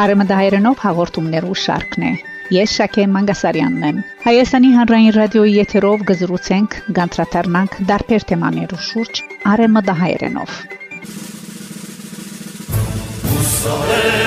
Արեմդահայերենով հաղորդումներու շարքն է։ Ես Շակե Մանգասարյանն եմ։ Հայաստանի հանրային ռադիոյի եթերով գզրուցենք, գանտրատարնանք դարբեր թեմաներու շուրջ արեմդահայերենով։ Մուսալեր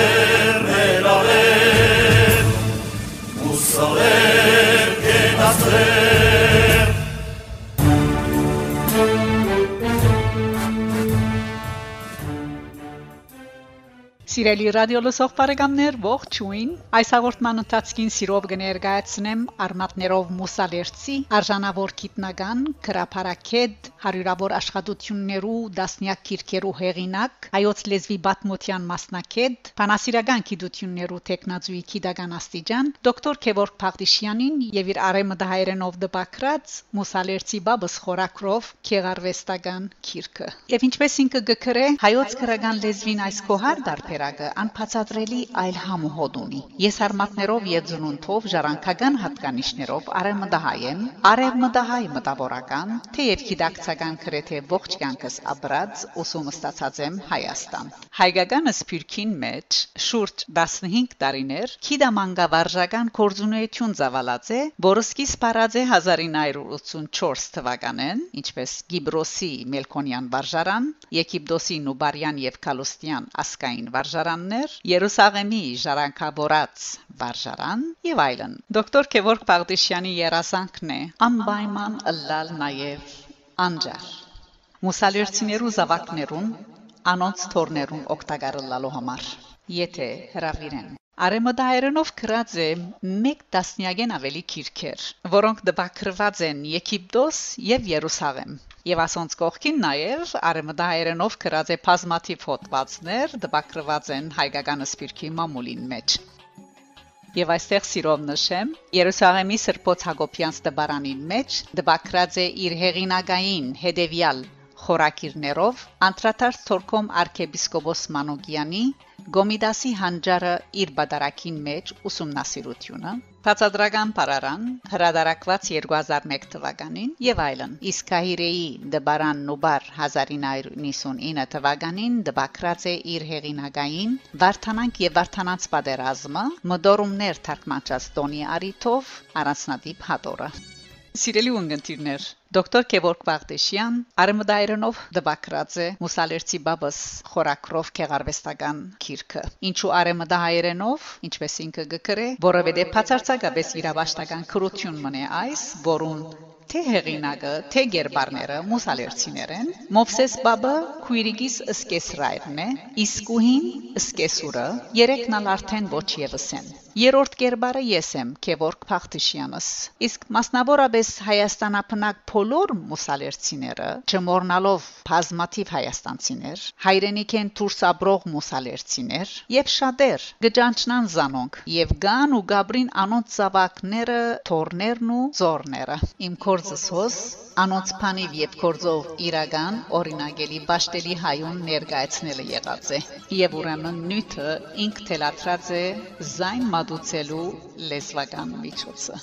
Սիրելի ռադիո լսող բարեկամներ, ողջույն։ Այս հաղորդման ընթացքին սիրով կներկայացնեմ արմատներով մուսալերցի արժանավոր գիտնական գրապարակետ հարյուրավոր աշխատություններու դասնյակ քիրքերու հեղինակ հայոց լեզվի բաթմոթյան մասնակետ բանասիրական գիտություններու տեխնազուի քիդական աստիճան դոկտոր Քևորգ Փաղդիշյանին եւ իր արեմդահայերենով դպակրած մուսալերցի բաբս խորակրով քեղարվեստական քիրքը։ Եվ ինչպես ինքը գկրե հայոց քրական լեզվին այս կոհար դարբեր վիճակը անբացատրելի այլ համոհոդ ունի։ Ես հարմատներով եւ ծնունդով ժառանգական հատկանիշներով արևմտահայ եմ, արևմտահայ մտավորական, թեև գիտակցական քրեթե ողջ կյանքս ապրած ուսումը ստացած եմ Հայաստան։ Հայկական սփյուռքին մեջ շուրջ 15 տարիներ քիդամանգավարժական կորձունեություն զավալած է, որը սկիզբ առած է 1984 թվականին, ինչպես Գիբրոսի Մելքոնյան վարժարան, Եգիպտոսի Նուբարյան եւ Կալուստյան ասկային վարժարան վարժարաններ, Երուսաղեմի ժառանգավորած վարժարան եւ այլն։ Դոկտոր Քևորգ Պաղդիշյանի երազանքն է անպայման ըլլալ նաեւ անջար։ Մուսալերցիներու զավակներուն անոնց թորներուն օգտակարելու համար։ Եթե հravirեն Արեմդայերենով գրած է մեկ տասնյակեն ավելի քիրքեր, որոնք դպակրված են Եգիպտոս եւ Երուսաղեմ։ Եվ ասոնց կողքին նաև արեմդահայերենով գրած է բազմաթիվ հոդվածներ, դպակրված են հայկական սպիրկի մամուլին մեջ։ Եվ այստեղ սիրով նշեմ, Երուսաղեմի Սրբոց Հակոբյանց դբարանին մեջ դպակրած է իր հեղինակային հետևյալ խորակիրներով անդրադարձ Թորքում arczepiskopos Manogyan-ի Գոմիդասի հանճարը իր բادرակին մեջ ուսումնասիրությունը Տածադրական Փարարան հրադարակված 2001 թվականին եւ այլն իսկ Կահիրեի Դբարան Նուբար 1959 թվականին դբակրած է իր հեղինակային Վարդանանք եւ Վարդանանց պատերազմը մդորումներ թարգմանչած Տոնի Արիթով առանցնադիպ հատորը Սիրելի ունգընտիրներ, դոկտոր Քևորգ Վաղդեշյան արմդայրենով դբակրած է Մուսալերցի բաբս խորակրով քեղարվեստական քիրքը։ Ինչու արմդահայերենով, ինչպես ինքը գկրե, որովհետև բացարձակապես իրավաշտական քրություն մնե այս, որուն թե հեղինակը, թե գերբարները մուսալերցիներ են։ Մովսես բաբը քույրիկիս սկեսրայրն է, իսկուհին սկեսուրը, երեքն ալ արդեն ոչ եւս են։ Երորդ կերբարը ես եմ, Քևորգ Փախտիշյանս։ Իսկ մասնավորապես Հայաստանապնակ բոլոր մուսալերցիները, չմոռնալով բազմաթիվ հայաստանցիներ, հայրենիք են դուրս աբրող մուսալերցիներ եւ շատեր գճանչնան զանոնք եւ գան ու գաբրին անոնց զավակները, թորներն ու զորները։ Իմ կորձս հոս անոնց փանիվ եւ կորձով իրական օրինագելի ճաշտելի հայուն ներկայացնելը եղած է եւ ուրեմն նյութը ինք թելադրած է զայն մատուցելու լեզվական միջոցը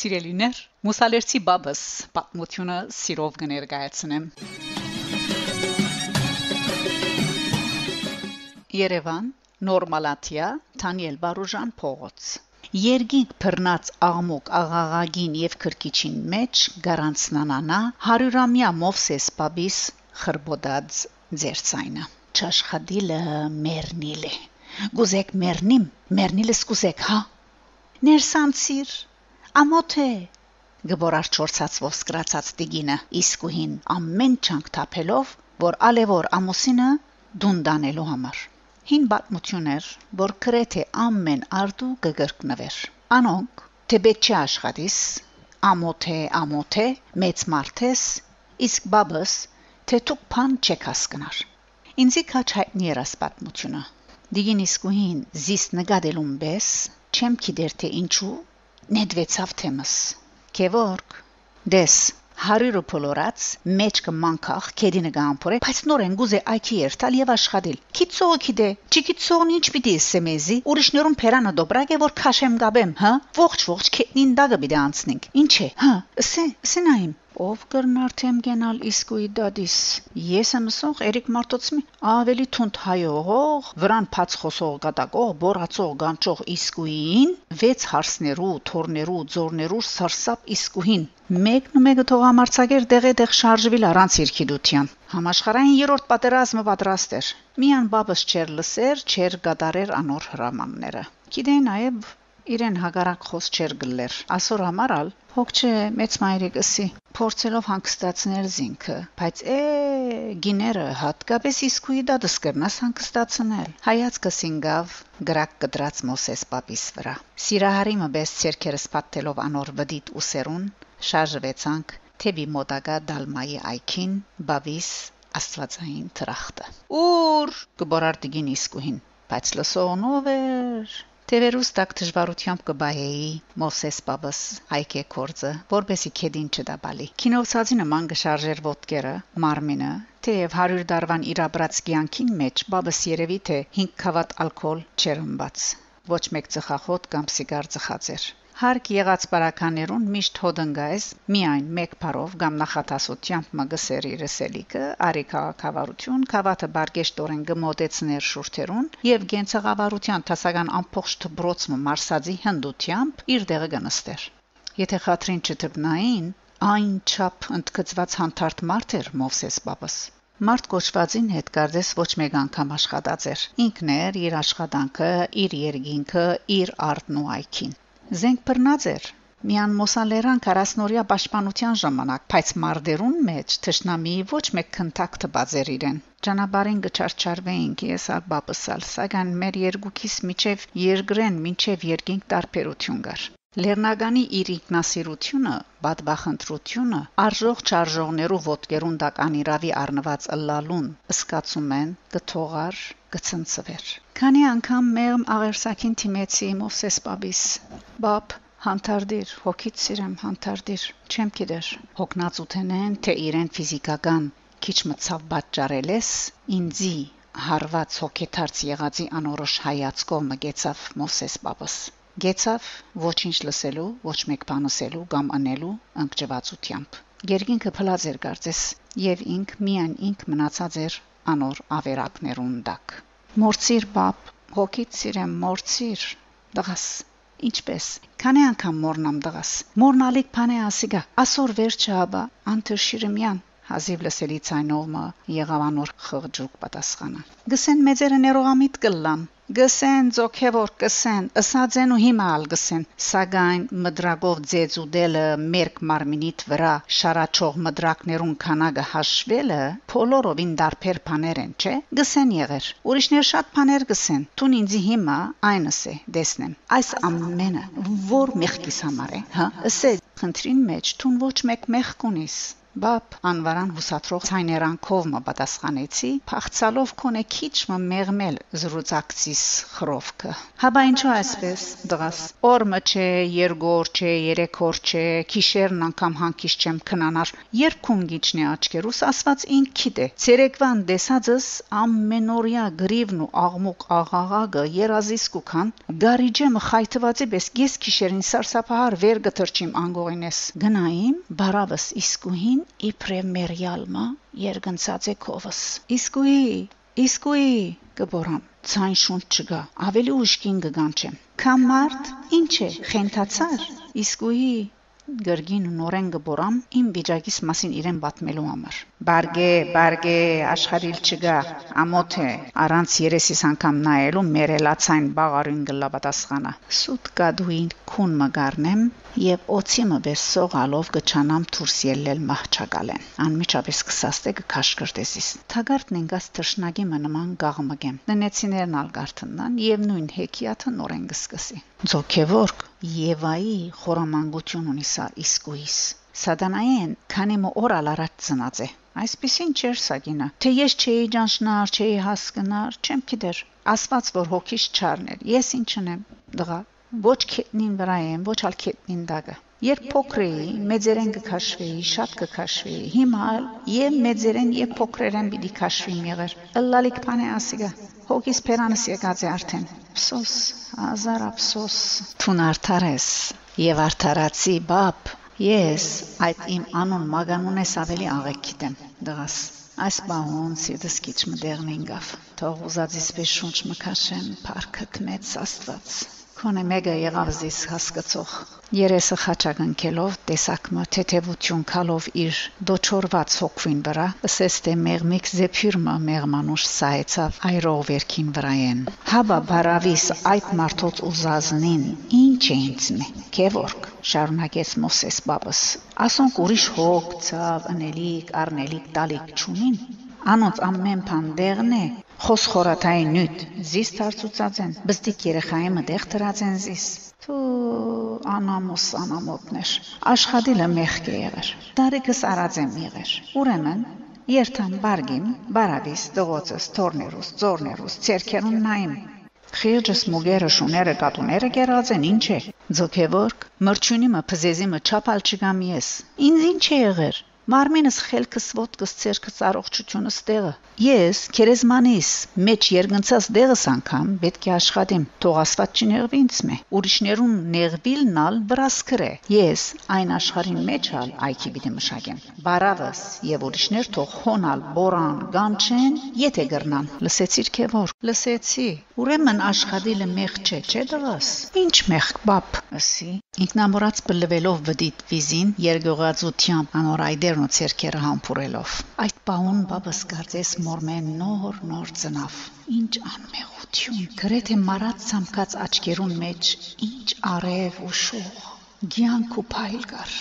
Սիրելիներ, Մուսալերցի բաբս պատմությունը սիրով կներկայացնեմ։ Երևան, Նորմալատիա, Թանիել Բարուժան փողոց։ Երգիկ բռնած աղմուկ աղաղագին եւ քրկիչին մեջ գարանցնանանա հարյուրամյա Մովսես Պաբիս խրբոդած ձերցայնը ճաշխադիլը մեռնիլը գուզեք մեռնիմ մեռնիլս գուզեք հա ներսանցիր ամոթ է գբորար չորցած ոսկրացած տիգինը իսկուհին ամեն չանք թափելով որ ալևոր ամուսինը դուն դանելու համար հին բացմություններ որ քրեթե ամեն արդու կգրկնվեր. Անոնք թե պետք չի աշխատիս ամոթ է ամոթ է մեծ մարթես իսկ բաբս թե դուք բան չեք հասկնար ինձի քաչ հայտնի էր ասպատմությունը դիգին իսկուհին զիս նկատելուն բես չեմ գիտեր թե ինչու նետվեցավ թեմս Քևորգ դես հարյուրը փոլորած մեջքը մանկախ քեդինը գամփորե բայց նորեն գուզե այքի երթալ եւ աշխատել քիծողը քիդե չիքիծողն ինչ պիտի սեմեզի ուրիշներուն փերանը դոբրագ է որ քաշեմ գաբեմ հա ողջ ողջ քետնին դագը պիտի անցնենք ինչ է հա սե սենայիմ Ով կրնար թեմ գենալ իսկույի դադիս։ Ես եմ սող Էրիկ Մարտոցմի ավելի թունդ հայողող, վրան փած խոսող գտակող, բորացող գանչող իսկույին, վեց հարսներու, թորներու, ձորներու սարսափ իսկուհին։ Մեկն մեկը թող ամարցագեր դեղե-դեղ շարժվիլ առանց երկիդության։ Համաշխարհային երրորդ պատերազմը պատրաստ էր։ Միան բաբս չեր լսեր, չեր գդարեր անոր հրամանները։ Գիտեի նաև իրեն հագարակ խոս չեր գլեր։ Ասոր համարալ հոգ չէ մեծ մայրիկսի փորձելով հանգստացնել զինքը, բայց է գիները հատկապես իսկույի դա դսկրնաս հանգստացնել։ Հայացքը սինգավ գրակ կդրած Մոսես պապիս վրա։ Սիրահարիմը բես ցերքերս պատտելով անոր վդիտ ու սերուն շարժվեցանք թեպի մոտակա դալմայի այքին բավիս աստվածային տրախտը։ Ուր կբորար դգին իսկուհին, բայց լսողնով էր Տևերուս տակ դժվարությամբ կբահեի Մովսես Պաբս այկե կորձը, որբեսի քեդին չդաբալի։ Քինովցածի նման գշարժեր ոտքերը, մարմինը, թեև 100 դարվան իրաբրած կյանքին մեջ Պաբս երևի թե 5 քավատ ալկոհոլ չերմբաց։ Ոչ մեկ ծխախոտ կամ սիգար ծխած էր։ Հարկ եղած բարականերուն միշտ հոդնգայս միայն մեկ բարով կամ նախատասությամբ մգսեր իրսելիքը արի քաղաքավարություն քաղաքը բարգեշտորեն գմոտեցներ շուրթերուն եւ գենցաղավարության տասական ամփոխ դբրոցը մարսածի հնդությամբ իր դեղը գնստեր եթե խատրին չտբնային այն չափ ընդգծված հանդարտ մարդ էր Մովսես Բաբաս Մարդ կոչվածին հետ կարծես ոչ մեկ անգամ աշխատած էր։ Ինքն էր իր աշխատանքը, իր երգինքը, իր արտնու այքին։ Զենք բռնած էր Միան մոսալերան 40-օրյա պաշտպանության ժամանակ, բայց մարդերուն մեջ թշնամի ոչ մեկ քնտակ տված էր իրեն։ Ճանապարհին գճարճարվեինք ես աբապսալ, սակայն մեր երկուքիս միջև երկրեն միջև երկինք տարբերություն կար։ Լեռնագանի իր ինքնասիրությունը, բադբախնդրությունը, արժող չարժողներու ոտքերուն տակ անիրավի առնված ըլլալուն, ըսկացում են գթողար, գցնցվեր։ Քանի անգամ մեղմ աղերսակին թիմեցի Մովսես Պաբիս։ Բապ Հանտարդիր, հոգից սիրեմ հանտարդիր, չեմ գիտեր։ Հոգնած ութենեն, թե իրեն ֆիզիկական քիչ մցավ պատճառելես, ինձի հարված հոգեթարց եղածի անորոշ հայացքով մգեցավ Մովսես Պաբս։ Գեցավ ոչինչ լսելու, ոչ մեկ բանոսելու կամ անելու անկճվածությամբ։ Գերգինքը փլած էր կարծես, եւ ինք միայն ինք մնացած էր անոր ավերակներուն դակ։ Մորցիր բապ, հոգիդ սիրեմ մորցիր, դղաս ինչպես քանի անգամ մորնամ դղաս մորնալիք բանը ասիգա ասոր վերջը հաբա անտր շիրմյան հազիվ լսելի ցայնով մը եղավանոր խղճուկ պատասխանը. Գսեն մեծերը ներողամիտ կլան Գսեն ձոքեվոր կսեն, ըսածեն ու հիմա ալ գսեն, սակայն մդրագով ձեծուդելը մերկ մարմինիդ վրա շարաչող մդրակներուն քանակը հաշվելը փոլորովին դարբեր բաներ են, չէ՞։ Գսեն եղեր։ Ուրիշներ շատ բաներ գսեն։ Տուն ինձի հիմա այնս է, դեսնեմ։ Այս ամենը որ մեղքիս համար է, հա։ Ասե խնդրին մեջ տուն ոչ մեկ մեղք ունիս Բապ անվարան հուսատրող ցայներանքով մը պատասխանեցի, փախցալով կոնե քիչ մը մեղմել զրուցակցիս խրովքը։ Հաբա ինչու այսպես, դղաս։ Օրը չէ, երգոր չէ, երեքոր չէ, քիշերն անգամ հանկիշ չեմ քնանար։ Երբ քունգիչնի աչքերուս ասված ինքիդ է։ Ցերեկվան դեսածս ամենորյա գրիվն ու աղմուկ աղաղագը երազիս կուքան, գարիջեմը խայթվածի պես ես քիշերին սարսափահար վեր գտրչիմ անգողինես։ Գնայիմ, բարավս իսկուհին իբրև մերյալմա երգնցած է քովս իսկույի իսկույի կբորամ ցայն շունչ չգա ավելի ուշքին կգանչեմ քամ մարդ ինչ է խենթացար իսկույի գրգին նորեն գբորամ իմ վիճակիս մասին իրեն պատմելու համար բարգե բարգե աշխարհիլ չգա ամոթ է առանց երեսիս անգամ նայելու մերելացայն բաղարին գլաբատասխանը սուտ կադուին քուն մգարնեմ եւ օցիմը բեսողալով գճանամ դուրս ելնել մահճակալեն անմիջապես կսաստե կքաշկրտեսիս թագարտն ինգաս թշնագի մնման գաղմգեմ ննեցիներն ալգարտնան եւ նույն հեքիաթը նորեն գսկսի ձոքեվորք Եվայի խորամանկություն ունի սա իսկույս Սադանային քանի մո օր առաջ ծնած է Այսպեսին չէր սագինը թե ես չէի ճանչնար չէի հասկնար չեմ գիտեր ասված որ հոգիս չառներ ես ինչ ունեմ դղա ոչ քետնին վրա եմ, ոչ ալ քետնին դագը։ Երբ փոքր էի, մեծերեն կքաշվեի, շատ կքաշվեի։ Հիմա եւ մեծերեն եւ փոքրերեն պիտի քաշվիմ եղեր։ Ըլլալիք բանը ասիգա։ Հոգիս փերանս եկած է արդեն։ Ափսոս, ազար ափսոս, թուն արդարես եւ արդարացի բապ։ Ես այդ իմ անուն մագանունես ավելի աղեկ գիտեմ, դղաս։ Այս բահոն սիրտս քիչ մտերն ինգավ։ Թող ուզածիս պես շունչ մքաշեմ, փառքը կմեց Աստված։ Քոնե մեգա եղավ զիս հասկացող։ Երեսը խաչակնքելով տեսակմը թեթևություն քալով իր դոչորված հոգվին վրա, ասես թե մեղմիկ զեփյուրմը մեղմանուշ սայեցավ այրող վերքին վրայեն։ Հաբա բարավիս այդ մարդոց ուզազնին ինչ է ինձնի։ Քևորք շարունակեց Մոսես բաբս։ Ասոնք ուրիշ հոգ, ցավ, անելիք, առնելիք, տալիք չունին։ Անոնց ամեն բան դեղն է, Խոս խորաթային նյութ, զիս դարձուցած են, բստիկ երեխայի մտեղ դրած են զիս։ Թու անամոս անամոտներ, աշխատիլը մեղք է եղեր, դարիքս արած եմ եղեր, ուրեմն երթան բարգին, բարավիս, դողոցս, թորներուս, ձորներուս, ցերքերուն նայմ, Խիրջս մուգերը շուները կատուները կերած են ինչ է ձոքեվորք մրջունիմը փզեզիմը չափալ չգամ ես ինձ ինչ է եղեր Մարմինս խելքս ոտքս ցերքս առողջությունս տեղը։ Ես քերեզմանիս մեջ երգնցած դեղս անգամ պետք է աշխատեմ։ Թող Աստված չներվի ինձ մե։ Ուրիշներուն ներվիլնալ վրասկրե։ Ես այն աշխարհին մեջ ալ այքի պիտի մշակեմ։ Բարավս եւ ուրիշներ թող հոնալ բորան գանչեն, եթե գրնան։ Լսեցիր քե որ։ Լսեցի։ Ուրեմն աշխատիլը մեղ չէ, չէ դրաս։ Ինչ մեղ բապ, ասի։ Ինքնամորած բլվելով վդիտ վիզին երգողացությամբ անորայդերն ու ցերկերը համբուրելով։ Այդ պաուն բաբս կարծես մորմեն նոր նոր ծնավ։ Ինչ անմեղություն, գրեթե մարած ցամքած աչքերուն մեջ ինչ արև ու շող։ Գյանք ու փայլ կար։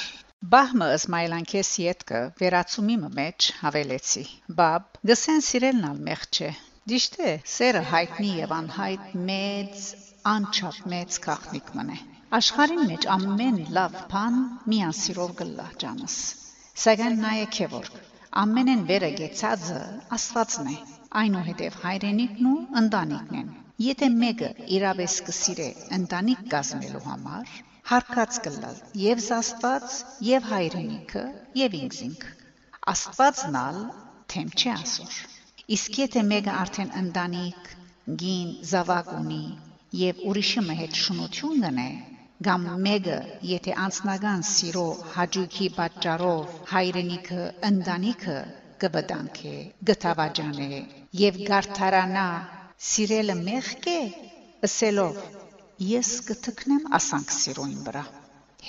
Բահմը Իսմայլանքես յետկը վերացումի մեջ հավելեցի։ Բաբ գսեն սիրելնալ մեղ չէ Դիշտ է, սերը հայտնի եւ անհայտ մեծ, անչափ մեծ քաղնիկ մնե։ Աշխարհին մեջ ամեն լավ բան միասիրով գլա ջանս։ Սակայն նայեք որ ամենեն վերը գեցածը Աստվածն է։ Այնուհետև հայրենիքն ու ընտանիքն են։ Եթե մեկը իրավես կսիրե ընտանիք կազմելու համար, հարկած կլալ եւ Աստված, եւ հայրենիքը, եւ ինքզինք։ Աստվածնալ թեմ չի ասոր։ Իսկ եթե մեկը արդեն ընտանիք, գին, զավակ ունի եւ ուրիշի հետ շնություն գնե, կամ մեկը եթե անձնական սիրո հաջուկի պատճառով հայրենիքը ընտանիքը կվտանքե, գտավաջանե եւ գարթարանա սիրելը մեղք է, ասելով ես կթքնեմ ասանք սիրոին վրա։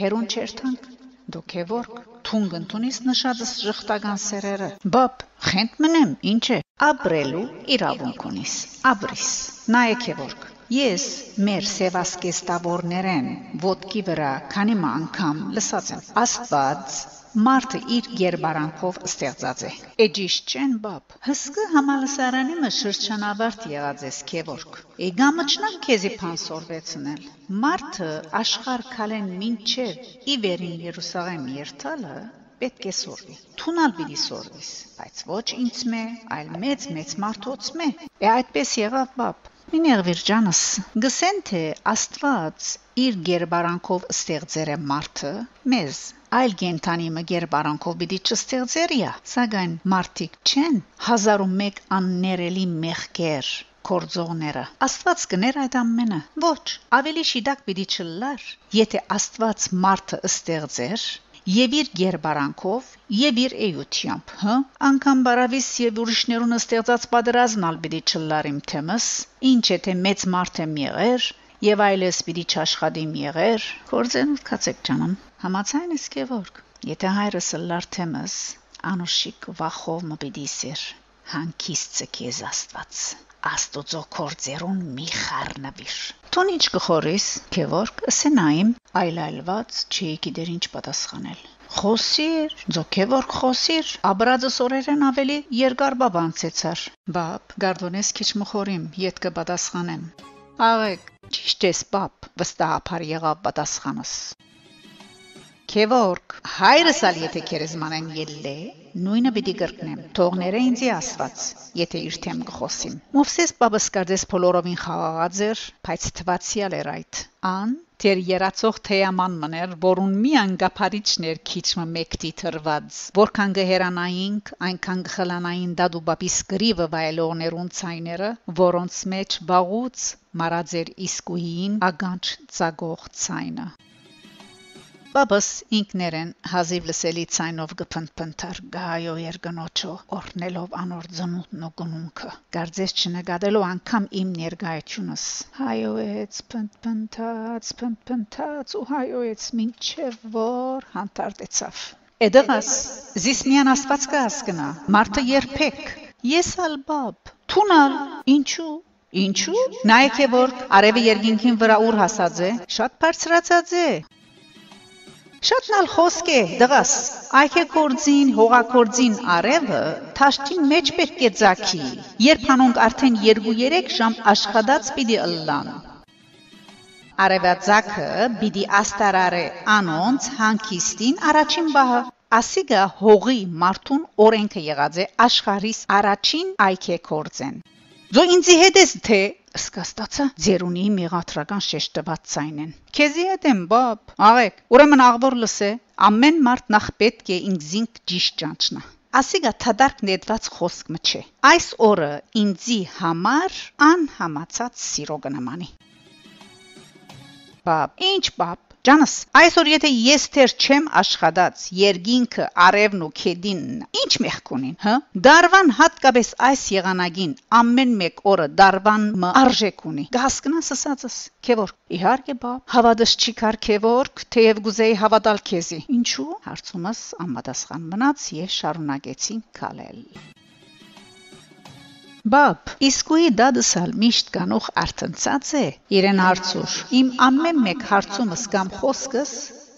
Հերուն չերթանք դոքեվորք թունգ ընդունիս նշածս ժխտական սերերը բապ խենտ մնեմ ինչ է ապրելու իրավունք ունիս ապրիս նայեք եվորք Ես մեր սևասկեստավորներեն ոդկի վրա քանի անգամ լսած եմ Աստված Մարդը իր ģերբարանքով ստեղծած է։ Էջիշ չեն բապ։ Հսկը համալսարանի մը շրջանավարտ եղած ես քևորք։ Էգամը չնամ քեզի փանսորվեցնել։ Մարդը աշխարհ քալեն մինչև ի վերին Երուսաղեմ երթալը պետք է սորվի։ Թունալ պիտի սորվիս, բայց ոչ ինձ մե, այլ մեծ մեծ մարդոց մե։ Է այդպես եղավ բապ։ Միներվիր ջանս, գսեն թե Աստված իր ģերբարանքով ստեղծեր է մարդը մեզ այլ կենթանի մգեր բարանքով պիտի չստեղծերիա սակայն մարդիկ չեն 1001 աններելի մեղքեր կորձողները աստված կներ այդ ամենը ոչ ավելի շիդակ պիտի չլար եթե աստված մարդը ստեղծեր եւ իր ģերբարանքով եւ իր էյությամբ հա անկամ բարավիս եւ ուրիշներուն ստեղծած պատերազմալ պիտի չլարիմ թեմս ինչ է թե մեծ մարդ եմ եղեր եւ այլս պիտի չաշխատիմ եղեր կորձեն կացեք ջանամ Համացայն ես Գևորգ, եթե հայրս լարթեմս անուշիկ վախով մբիդիսեր, հանկիստ քեզ Աստված։ Աստուծո կորձերուն մի խառնվիր։ Տուն ինչ կխորիս, Գևորգ, ասենայիմ, այլայլված չի գիտեր ինչ պատասխանել։ Խոսիր, ձոքևոր խոսիր, աբրածս օրերեն ավելի երկար բաբանցեցար։ Բապ, գարդոնես քիչ մխորիմ, յետ կպատասխանեմ։ Աղեք, ճիշտ ես, բապ, վստահաբար եղավ պատասխանս։ Քևորք, հայրս ալ եթե քերեզմանեն ելլե, նույնը պիտի գրկնեմ։ Թողները ինձի Աստված, եթե իր թեմ գխոսիմ։ Մովսես բաբս կարծես բոլորովին խաղաղած էր, բայց թվացիալ էր այդ։ Ան Տեր երացող թեաման մներ, որուն մի անգափարիչներ քիչը մեկտի թրված, որքան գհերանայինք, այնքան գխլանային դադուբապի սկրիվը վայելողներուն ցայները, որոնց մեջ բաղուց մարաձեր իսկուին ագանչ ցագող ցայնը։ Բաբս ինքներեն հազիվ լսելի ցայնով գփնփնթար գայո երգնոջո օրնելով անոր ծնուտն ու գնունքը գարձես չնկատելով անգամ իմ ներգայությունս հայոեց փնփնթաց փնփնթաց ու հայոեց մինչև որ հանդարտեցավ Էդղաս զիսմիան աստված կասկնա մարդը երբեք ես ալբաբ թունալ ինչու Ինչու՞։ Նայեք որ արևի երկինքին վրա ուր հասած է, շատ բարձրացած է։ Շատնալ խոսք է, դղաս։ Այքե կորձին, հողակորձին արևը թաշտին մեջ պետք է ձակի։ Երբ հանոնք արդեն 2-3 ժամ աշխատած պիտի ըլլան։ Արևածակը պիտի աստարարե անոնց հանկիստին առաջին բահը։ Ասիգա հողի մարդուն օրենքը եղած է աշխարհիս առաջին այքե կորձեն։ Ձո ինձի հետ ես թե սկաստացա ձերունի մեղատրական շեշտված ցայնեն քեզի հետ եմ բաբ աղեք ուրեմն աղբոր լսե ամեն մարդ նախ պետք է ինքզինք ճիշտ ճանչնա ասիգա թադարք նետված խոսք մչե այս օրը ինձի համար անհամացած սիրո կնամանի բաբ ինչ բաբ Ջանս, այսօր եթե ես թեր չեմ աշխատած, երգինքը, արևն ու քեդին, ինչ մեղք ունին, հա? Դարվան հատկապես այս եղանագին ամեն մեկ օրը դարվան մը արժեք ունի։ Գասկնաս ասածս, քեվոր։ Իհարկե, բա, հավատս չի կար քեվոր, թեև գուզեի հավատալ քեզի։ Ինչու՞։ Հարցումս անմատասխան մնաց եւ շարունակեցին քալել։ Բապ, իսկույի դադսալ միշտ կանող արթնցած է իրեն հարցուր։ Իմ ամեն մեկ հարցումս կամ խոսքս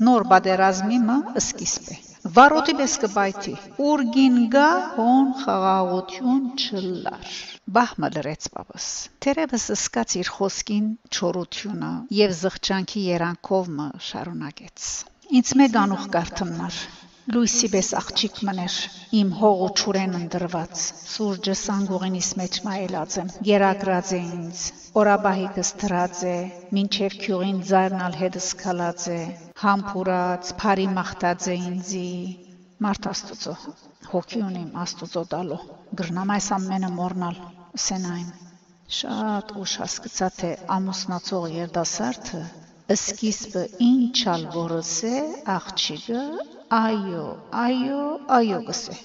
նոր բادرազմի մը սկիզբ է։ Վարոտի մեզ կբայթի։ Ուրգին գա հոն խաղաղություն չլար։ Բահմը լրեց բաբս։ Տերևս սկաց իր խոսքին չորությունը եւ զղջանքի երանքով մը շարունակեց։ Ինձ մեկ անող կարթմնար Լույսի պես աղջիկ մներ, իմ հողու ճուրեն ընդրված, սուրջը սանգուղինիս մեջ մայելած եմ, գերակրած է ինձ, օրաբահիկս դրած է, մինչև քյուղին ձայրնալ հետս կալած է, համբուրած, բարի մախտած է ինձի, մարդ աստուծո, հոգի ունիմ աստուծո տալու, գրնամ այս ամենը մորնալ, սենայմ, շատ ուշ հասկացա, թե ամուսնացող երդասարդը Սկիզբը ինչալ որսե աղջիկը այո, այո, այո գսե։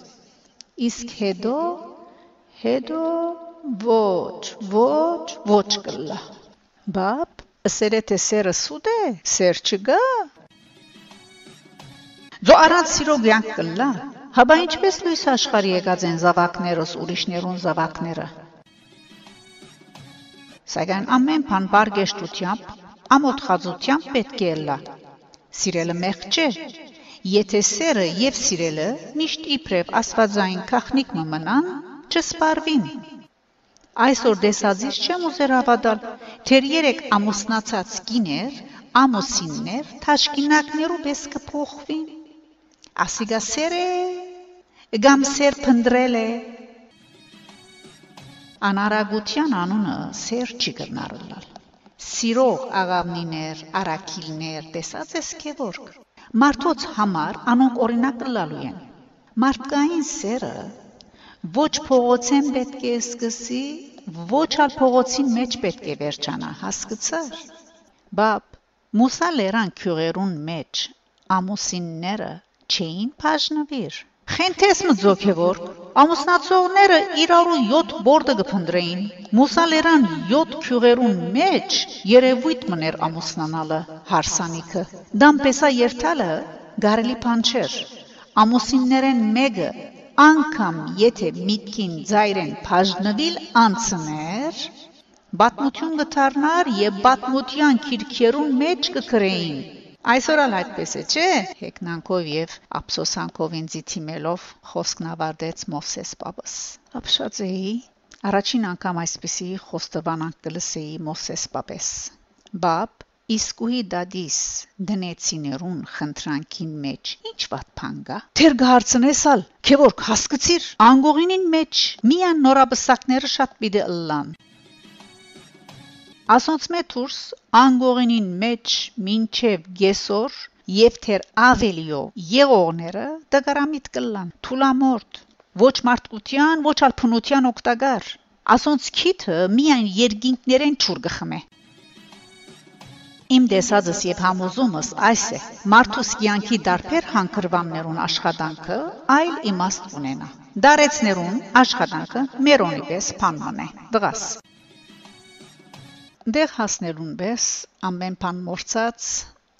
Իսկ հետո հետո ոչ, ոչ, ոչ կլա։ Բապ, սերը թե սերը սուտ է, սեր չգա։ Ձո առանց սիրո գյանք կլա։ Հաբա ինչպես լույս աշխարհի եկած են զավակներս ուրիշներուն զավակները։ Սակայն ամեն բան բարգեշտությամբ ամոթ խածությամբ պետք է լա։ Սիրելը մեղք չէ։ Եթե սերը եւ սիրելը միշտ իբրև աստվածային քախնիկ մնան, չսպարվին։ Այսօր դեսածից չեմ ուզեր հավատալ, թեր երեք ամուսնացած կիներ, ամուսիններ, թաշկինակներու պես կփոխվին։ Ասիգա սերը գամ սեր փնդրել է անարագության անունը սեր չի կրնարլալ սիրող աղավնիներ, արաքիլներ, տեսած ես քեվորք։ Մարդոց համար անոնք օրինակ լալու են։ Մարդկային սերը ոչ փողոցեն պետք է սկսի, ոչ ալ փողոցին մեջ պետք է վերջանա, հասկացար։ Բապ, Մուսա լերան քյուղերուն մեջ ամուսինները չէին բաժնվիր։ Խենթես մձոքևոր ամուսնացողները իրարու 7 բորդը կփնդրեին մուսալերան 7 քյուղերուն մեջ երևույթ մներ ամուսնանալը հարսանիքը դամպեսա երթալը գարելի փանչեր ամուսիններեն մեկը անգամ եթե միտքին ձայրեն բաժնվիլ անցներ բատմություն կդառնար եւ բատմության քիրքերուն մեջ կգրեին Այսօր ալ այդպես է, չէ՞։ Հեկնանքով եւ ափսոսանքով ինձի թիմելով խոսքն ավարտեց Մովսես Պապս։ Ապշածեի առաջին անգամ այսպեսի խոստովանանք կլսեի Մովսես Պապես։ Բապ Իսկուի դադիս դնեցիներուն խնդրանքին մեջ ինչ ված փանգա Թեր գարցնեսալ քեվոր հասկացիր անգողինին մեջ միան նորաբսակները շատ պիտի ըլլան Ասոնց մեթուրս անգողինին մեջ մինչև գեսոր եւ թեր ավելիո եղողները դգարամիտ կլան թուլամորտ ոչ մարդկության ոչ ալ փնության օկտագար ասոնց քիթը միայն երգինքներեն ճուր գխմե Իմ դեսածս եւ համոզումս այս է. մարդուս կյանքի դարբեր հանգրվաններուն աշխատանքը այլ իմաստ ունենա։ Դարեցներուն աշխատանքը մերոնի պես փանման է։ Դղաս Դեղ հասնելուն բես ամեն բան մորցած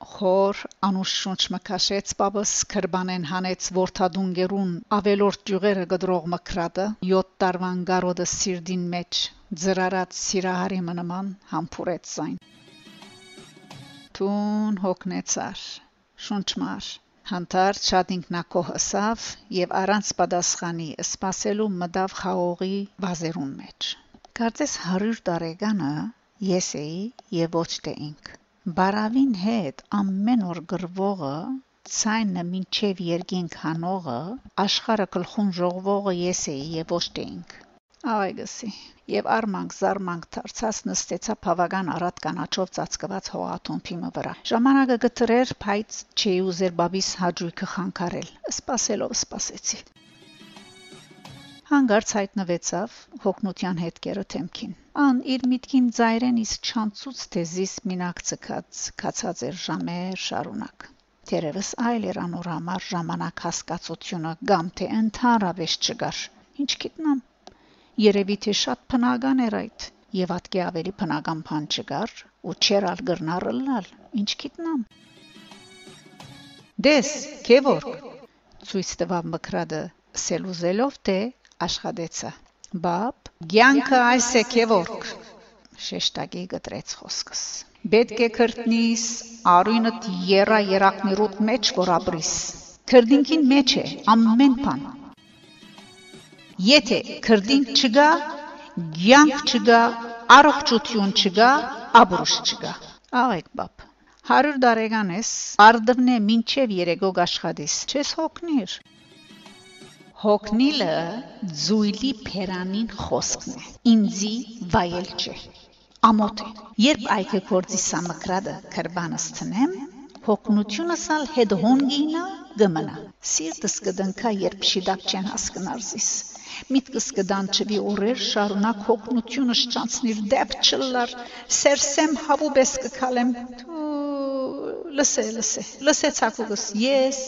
խոր անուշշունչ մկաշեց պապս քրբանեն հանեց ворթադուն գերուն ավելորտ ջյուղերը գդրող մկրատը 7 տարվան գարոդը սիրդին մեջ ծրարած սիրահարի մնաման համբուրեց այն Տուն հոգնեցար շունչմար Հանդար շատ ինքնակոհ ըսավ եւ առանց պատասխանի սпасելու մտավ խաղողի վազերուն մեջ Կարծես 100 տարեկանը Ես էի եւ ոչ թե ինք։ Բարավին հետ ամեն օր գրվողը, ցայնը մինչև երկինք հանողը, աշխարը գլխուն ժողվողը ես էի եւ ոչ թե ինք։ Այգսի եւ արմանք զարմանք դարձած նստեցա բավական առատ կանաչով ծածկված հողաթոմփիմը վրա։ Ժամանակը գտրեր, բայց չէի ուզեր բաբիս հաջույքը խանգարել։ Սպասելով սպասեցի հանգարց հայտնվեցավ հոգնության հետքերը թեմքին ան իր միտքին ծայրեն իսկ չանցուց թե զիս մինակ ցկած կացած էր ժամեր շարունակ Տերևս այլ էր անոր համար ժամանակ հասկացությունը կամ թե ընդհանրապես չգար ինչ գիտնամ երևի թե շատ փնական էր այդ եւ ատկե ավելի փնական բան չգար ու չերալ գրնարլալ ինչ գիտնամ Դես քևորք ցույց տվավ մկրադը սելուզելով թե աշխատեցը։ Բապ, ցանկը այս է քևորք։ Շեշտակի գտրեց խոսքս։ Պետք է քրտնիս, արույնդ երա երակներուտ մեջ որ ապրիս։ Քրդինքին մեջ է ամեն բան։ Եթե քրդինք չգա, ցանկ չգա, առողջություն չգա, աբրուշ չգա։ Աղեք բապ։ 100 տարեկան ես, արդվնե մինչև երեգոգ աշխատիս։ Չես հոգնիր։ Հոգնիլը զույլի փերանին խոսքն է։ Ինձի վայել չէ։ Ամոթ է։ Երբ այգը կորձի սամկրադը կրբանս տնեմ, հոգնությունս ալ հետ հոնգինա գմնա։ Սիրտս կդնքա, երբ շիդակ չեն հասկնարզիս։ Միտքս կդանչվի օրեր շարունակ հոգնությունս չանցնիր դեպ չլար, սերսեմ հավուբես կքալեմ։ Լսե, լսե, լսեցակուգս, ես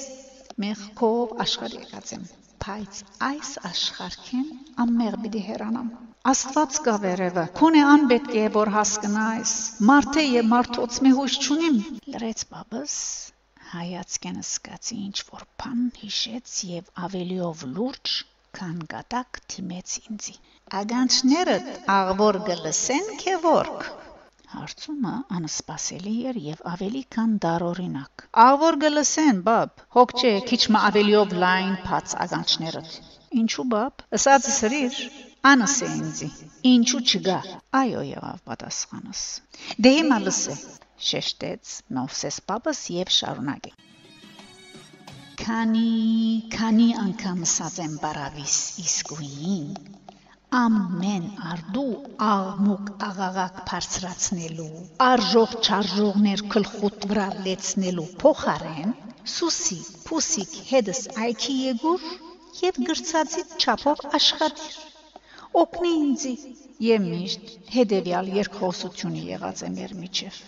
մեղքով աշխարհ եկած եմ բայց այս աշխարհքեն ամմեղ պիտի հեռանամ Աստված կա վերևը քունե ան պետք է որ հասկնայս մարդե եւ մարդոց մի հույս չունիմ լրեց բաբս հայացքեն սկացի ինչ որ բան հիշեց եւ ավելիով լուրջ քան գտակ թիմեց ինձի ագանչները աղվոր գլսեն քեվորք Հարցումը անսպասելի էր եւ ավելի քան դարօրինակ։ Աղոր գլսեն, բաբ, հոգ չէ, քիչ մը ավելիով լայն փած ագանչները։ Ինչու բաբ, ըսած սրիր, անս է ինձի։ Ինչու չգա։ Այո, եղավ պատասխանս։ Դե հիմա լսե, շեշտեց Մովսես բաբս եւ շարունակե։ Քանի, քանի անգամ ասած եմ բարավիս իսկույն ամեն արդու աղմուկ աղաղակ բարձրացնելու արժող չարժողներ գլխուտ վրա լեցնելու փոխարեն սուսի փուսիկ հետս այքի եգուր եւ գրծածի չափով աշխատիր օգնի ինձի եւ միշտ հետեւյալ երկխոսությունը եղած է մեր միջև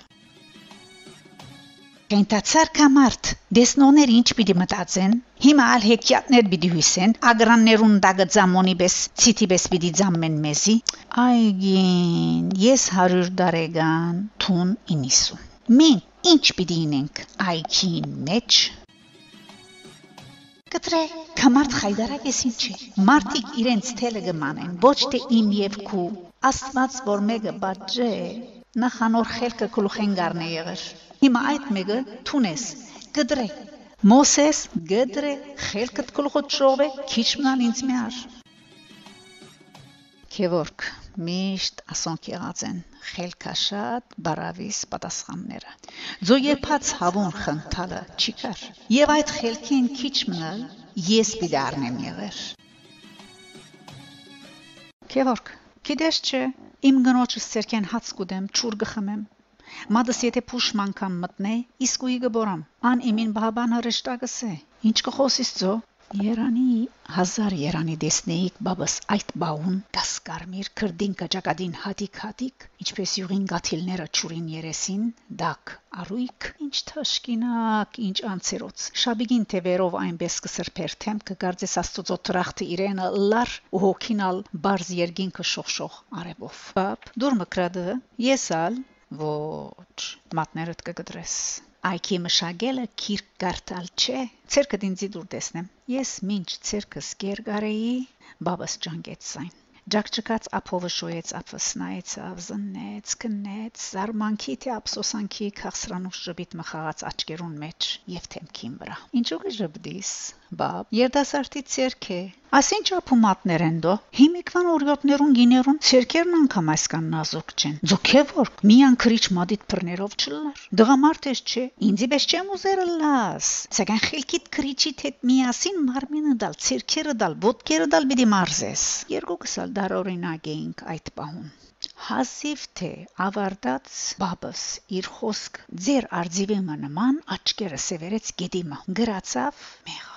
Կենտացար կամարտ, դեսնոներ ինչ պիտի մտածեն, հիմա ալ հեքյատներ պիտի հույսեն, ագրաններուն դագը ձամոնի բես, ցիտի բես պիտի ձամեն մեզի, այգին, ես հարյուր դարեգան, թուն ինիսու։ Մին ինչ պիտի ինենք այքին մեջ, Կտրե կամարտ խայդարակ ես ինչի։ Մարդիկ իրենց թելը գմանեն, ոչ թե իմ եւ քու։ Աստված որ մեկը բաժե, նախանոր խելքը գլուխեն գարնե եղեր։ Հիմա այդ մեկը թունես, գդրե։ Մոսես գդրե խելքդ գլխոտ շովե քիչ մնալ ինձ միար։ Քևորք միշտ ասոնք եղած են խելքաշատ բարավիս պատասխանները ձո երբած հավուն խնդալը չի կար եւ այդ խելքին քիչ մնալ ես պիտի առնեմ եղեր Քևորք գիտես չէ իմ գնոջս ցերքեն հաց կուդեմ ճուր գխմեմ Մադս եթե փուշ մանկամ մտնե, իսկույի գբորամ։ Ան իմին բաբան հրշտակս է։ Ինչ կխոսիս ծո։ Երանի հազար երանի դեսնեիք բաբս այդ բաուն կասկարմիր քրդին կճակադին հատիկ-հատիկ ինչպես յուղին գաթիլները ճուրին երեսին դակ արույք ինչ թաշկինակ ինչ անցերոց շաբիգին թևերով այնպես կսրբեր թեմ կգարձես աստծո տրախտը իրենը լար ու հոգինալ բարձ երգին կշողշող արևով բաբ դուր մկրադը եսալ ոչ մատներդ կգդրես Այքի մշակելը քիրք կարդալ չէ։ Ցերկը դինձի դուր տեսնեմ։ Ես ինչ ցերկս գերգարեի, բաբաս ջանգեց այն։ Ջակջկած ափովը շոյեց ափսնայից ավզնեց, կնեց, զարմանքի թե ափսոսանքի քաղցրանուշ ժպիտ մխաղաց աչկերուն մեջ եւ թեմքին վրա։ Ինչու՞ գժբդիս բաբ երդասարտի ցերքե ասինչ ապումատներ են դո հիմիկվան օրյոտներուն գիներուն ցերքերն անգամ այսքան նազուկ չեն ձոքեվոր միան քրիչ մադիտ բռներով չլար դղամարդ ես չէ ինձի պես չեմ ուզերը լաս սակայն խելքիդ քրիչիդ հետ միասին մարմինը դալ ցերքերը դալ ոտքերը դալ պիտի մարզես երկուքս ալ դարօրինակ էինք այդ պահուն Հասիվ թե ավարտած բաբս իր խոսք ձեր արձիվի նման աչքերը սևերեց գեդիմը գրացավ մեղա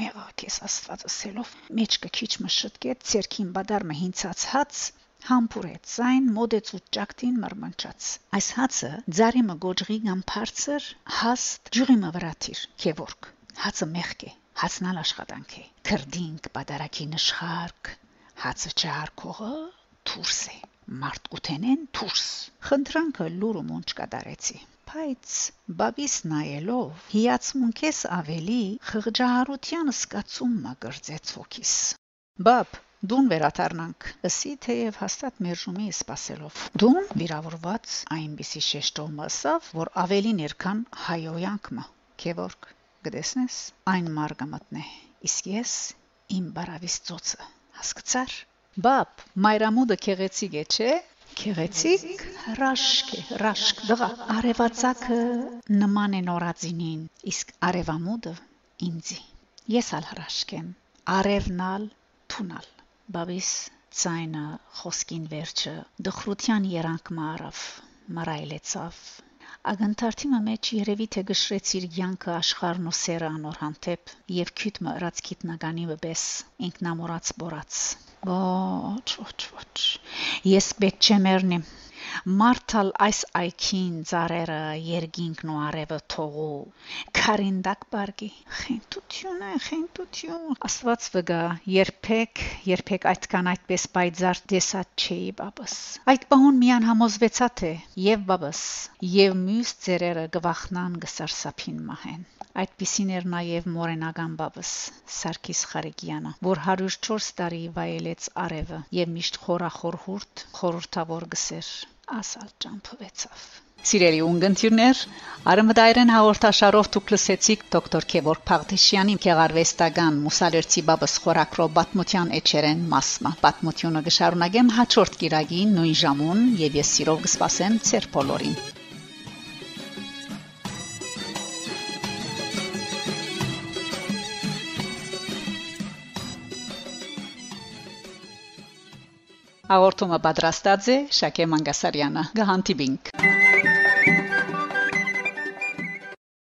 մեղա քեզ աստվածասելով մեջքը քիչ մշտկեց ցերքին բադարմը հինցած հաց համբուրեց այն մոդեց ու ճակտին մրմնչած այս հացը ձարիմը գոջղի կամ բարձր հաստ ջուրիմը վրաթիր քևորք հացը մեղք է հացնալ աշխատանք է քրդինք բադարակի նշխարք հացը չարկողը թուրս է մարդ կութենեն թուրս խնդրանքը լուրը մոնչ կդարեցի Բայց բաբիս նայելով հիացմունքես ավելի խղճահարության սկացումն ագրծեց ոգիս։ Բաբ, դուն վերաթարնանք։ Սի թեև հաստատ մերժումի սпасելով։ Դուն վիրավորված այնպիսի շեշտով մասավ, որ ավելի ներքան հայոյանքմա։ Քևորք, գտեսնես, այն մարգը մտնե։ Իսկ ես իմ բարավից ծոցը։ Հասկցար։ Բապ, մայրամուդը քեղեցիկ է, չէ՞։ Քեղեցիկ ռաշկ է, ռաշկ դղա։ Արևածագը նման է նորածինին, իսկ արևամուդը ինձի։ Ես ալ ռաշկ եմ, արևնալ, թունալ։ Բաբիս ցայնը խոսքին վերջը դխրության երանք մարավ, մռայլեցավ ագանթարթիմը մեջ երևի թե գշրեցիր յանքը աշխարհն ու սերը անոր հանդեպ եւ քյութ մռած քիտնագանի վպես ինքնամորած բորած Ոչ, ոչ, ոչ։ Ես պետք չեմ երնիմ։ Մարտալ այս այքին ծարերը երգինքն ու արևը թողու քարինդակ բարգի խենտություն է խենտություն աստված վգա երբեք երբեք այդքան այդպես բայձար դեսած չէի բաբս այդ բանուն միան համոզվեցա թե եւ բաբս եւ մյուս ծերերը գվախնան գսարսափին մահեն Այդպիսին էր նաև Մորենական բաբս Սարգիս Խարիկյանը, որ 104 տարի վայելեց արևը եւ միշտ խորախոր հուրտ խորհրդավոր գսեր ասալ ճամփվեցավ։ Սիրելի ունգընտիրներ, Արմդայրեն հաղորդաշարով դուք լսեցիք դոկտոր Քևոր Փաղդիշյանի քեղարվեստական Մուսալերցի բաբս խորակրո բատմության էջերեն մասը։ Բատմությունը կշարունակեմ հաջորդ գիրագի նույն ժամուն եւ ես սիրով կսպասեմ ծեր բոլորին։ Հաղորդումը պատրաստած է Շակե Մանգասարյանը։ Գահանտիբինգ